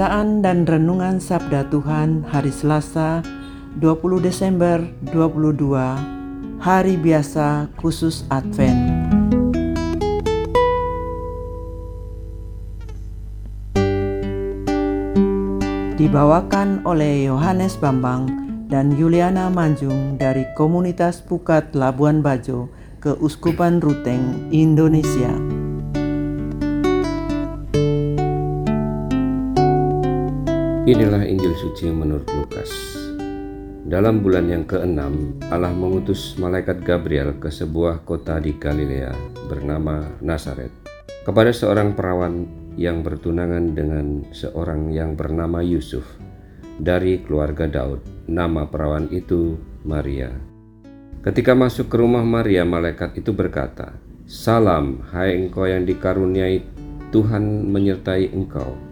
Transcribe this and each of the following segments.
Bacaan dan Renungan Sabda Tuhan Hari Selasa 20 Desember 22 Hari Biasa Khusus Advent Dibawakan oleh Yohanes Bambang dan Yuliana Manjung dari Komunitas Pukat Labuan Bajo Keuskupan Ruteng, Indonesia. Inilah Injil suci menurut Lukas. Dalam bulan yang keenam, Allah mengutus malaikat Gabriel ke sebuah kota di Galilea bernama Nazaret kepada seorang perawan yang bertunangan dengan seorang yang bernama Yusuf dari keluarga Daud. Nama perawan itu Maria. Ketika masuk ke rumah Maria, malaikat itu berkata, "Salam, hai engkau yang dikaruniai Tuhan menyertai engkau."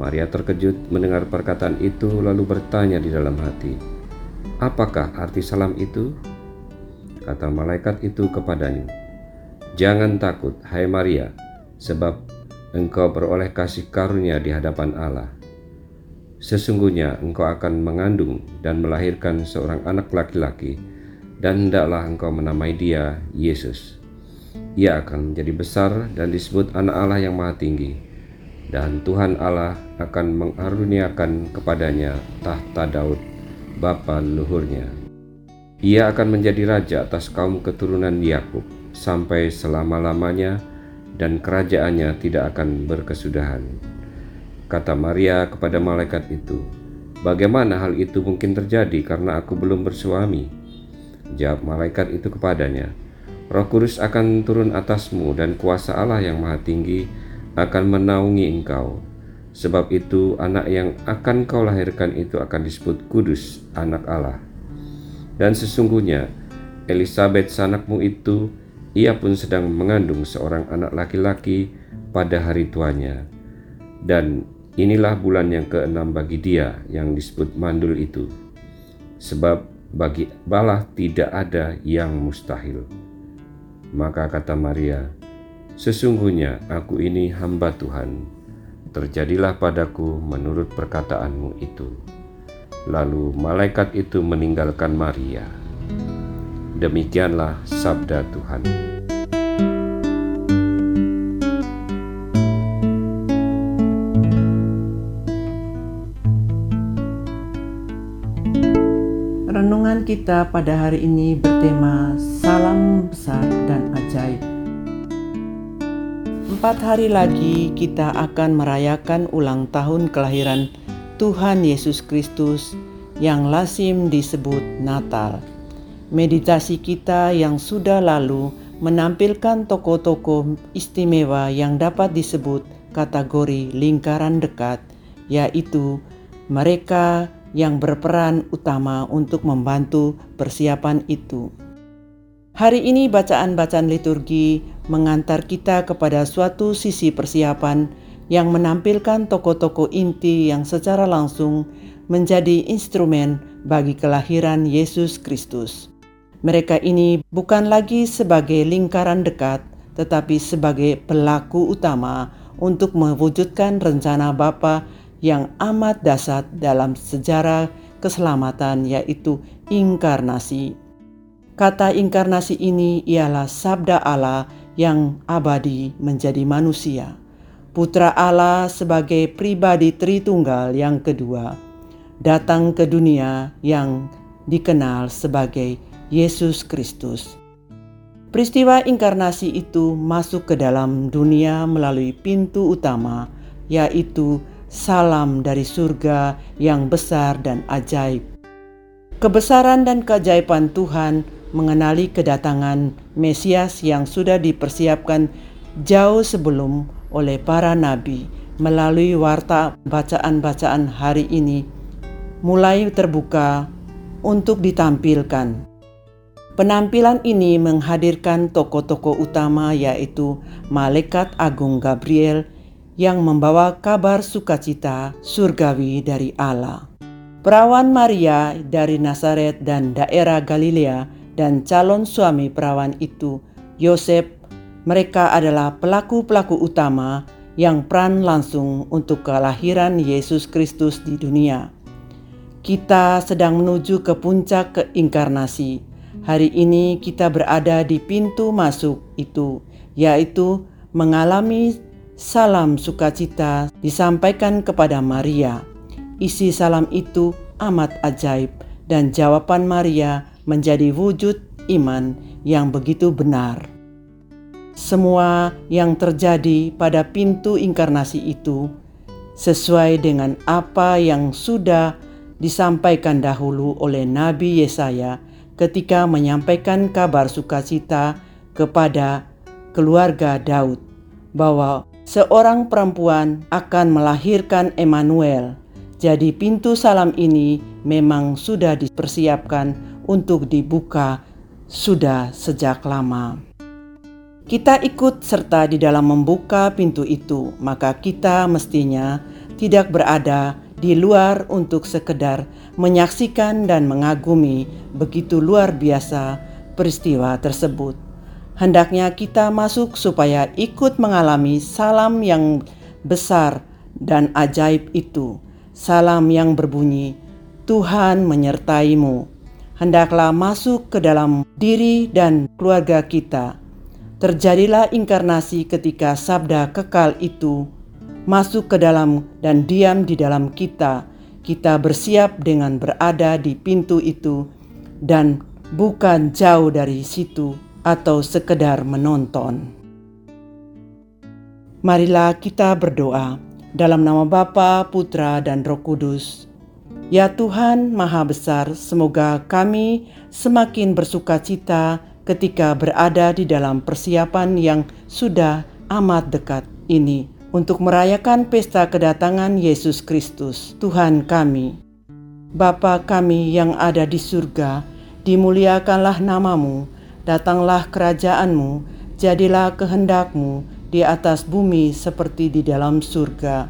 Maria terkejut mendengar perkataan itu lalu bertanya di dalam hati, "Apakah arti salam itu?" Kata malaikat itu kepadanya, "Jangan takut, hai Maria, sebab engkau beroleh kasih karunia di hadapan Allah. Sesungguhnya engkau akan mengandung dan melahirkan seorang anak laki-laki, dan hendaklah engkau menamai dia Yesus. Ia akan menjadi besar dan disebut Anak Allah yang Maha Tinggi." Dan Tuhan Allah akan mengaruniakan kepadanya tahta Daud, bapa leluhurnya. Ia akan menjadi raja atas kaum keturunan Yakub sampai selama-lamanya dan kerajaannya tidak akan berkesudahan. Kata Maria kepada malaikat itu, Bagaimana hal itu mungkin terjadi karena aku belum bersuami? Jawab malaikat itu kepadanya, Roh Kudus akan turun atasmu dan kuasa Allah yang maha tinggi akan menaungi engkau. Sebab itu anak yang akan kau lahirkan itu akan disebut kudus, anak Allah. Dan sesungguhnya Elizabeth sanakmu itu, ia pun sedang mengandung seorang anak laki-laki pada hari tuanya. Dan inilah bulan yang keenam bagi dia yang disebut mandul itu. Sebab bagi Allah tidak ada yang mustahil. Maka kata Maria, Sesungguhnya aku ini hamba Tuhan, terjadilah padaku menurut perkataanmu itu. Lalu malaikat itu meninggalkan Maria. Demikianlah sabda Tuhan. Renungan kita pada hari ini bertema Salam Besar dan Ajaib. Empat hari lagi kita akan merayakan ulang tahun kelahiran Tuhan Yesus Kristus yang lasim disebut Natal. Meditasi kita yang sudah lalu menampilkan tokoh-tokoh istimewa yang dapat disebut kategori lingkaran dekat, yaitu mereka yang berperan utama untuk membantu persiapan itu. Hari ini bacaan-bacaan liturgi mengantar kita kepada suatu sisi persiapan yang menampilkan tokoh-tokoh inti yang secara langsung menjadi instrumen bagi kelahiran Yesus Kristus. Mereka ini bukan lagi sebagai lingkaran dekat, tetapi sebagai pelaku utama untuk mewujudkan rencana Bapa yang amat dasar dalam sejarah keselamatan yaitu inkarnasi. Kata inkarnasi ini ialah sabda Allah yang abadi menjadi manusia. Putra Allah sebagai pribadi Tritunggal yang kedua datang ke dunia yang dikenal sebagai Yesus Kristus. Peristiwa inkarnasi itu masuk ke dalam dunia melalui pintu utama, yaitu salam dari surga yang besar dan ajaib. Kebesaran dan keajaiban Tuhan mengenali kedatangan Mesias yang sudah dipersiapkan jauh sebelum oleh para nabi melalui warta bacaan-bacaan hari ini mulai terbuka untuk ditampilkan. Penampilan ini menghadirkan tokoh-tokoh utama yaitu Malaikat Agung Gabriel yang membawa kabar sukacita surgawi dari Allah. Perawan Maria dari Nazaret dan daerah Galilea dan calon suami perawan itu, Yosef, mereka adalah pelaku-pelaku utama yang peran langsung untuk kelahiran Yesus Kristus di dunia. Kita sedang menuju ke puncak keinkarnasi. Hari ini kita berada di pintu masuk itu, yaitu mengalami salam sukacita disampaikan kepada Maria. Isi salam itu amat ajaib dan jawaban Maria menjadi wujud iman yang begitu benar. Semua yang terjadi pada pintu inkarnasi itu sesuai dengan apa yang sudah disampaikan dahulu oleh Nabi Yesaya ketika menyampaikan kabar sukacita kepada keluarga Daud bahwa seorang perempuan akan melahirkan Emmanuel. Jadi pintu salam ini memang sudah dipersiapkan untuk dibuka sudah sejak lama. Kita ikut serta di dalam membuka pintu itu, maka kita mestinya tidak berada di luar untuk sekedar menyaksikan dan mengagumi begitu luar biasa peristiwa tersebut. Hendaknya kita masuk supaya ikut mengalami salam yang besar dan ajaib itu. Salam yang berbunyi, Tuhan menyertaimu. Hendaklah masuk ke dalam diri dan keluarga kita. Terjadilah inkarnasi ketika sabda kekal itu masuk ke dalam dan diam di dalam kita, kita bersiap dengan berada di pintu itu dan bukan jauh dari situ atau sekedar menonton. Marilah kita berdoa dalam nama Bapa, Putra, dan Roh Kudus. Ya Tuhan Maha Besar, semoga kami semakin bersuka cita ketika berada di dalam persiapan yang sudah amat dekat ini untuk merayakan pesta kedatangan Yesus Kristus, Tuhan kami. Bapa kami yang ada di surga, dimuliakanlah namamu, datanglah kerajaanmu, jadilah kehendakmu di atas bumi seperti di dalam surga.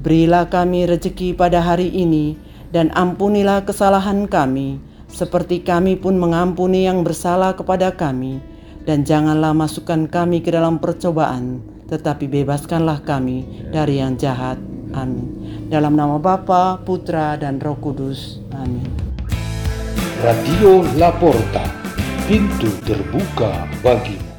Berilah kami rejeki pada hari ini, dan ampunilah kesalahan kami, seperti kami pun mengampuni yang bersalah kepada kami. Dan janganlah masukkan kami ke dalam percobaan, tetapi bebaskanlah kami dari yang jahat. Amin. Dalam nama Bapa, Putra, dan Roh Kudus. Amin. Radio Laporta, pintu terbuka bagimu.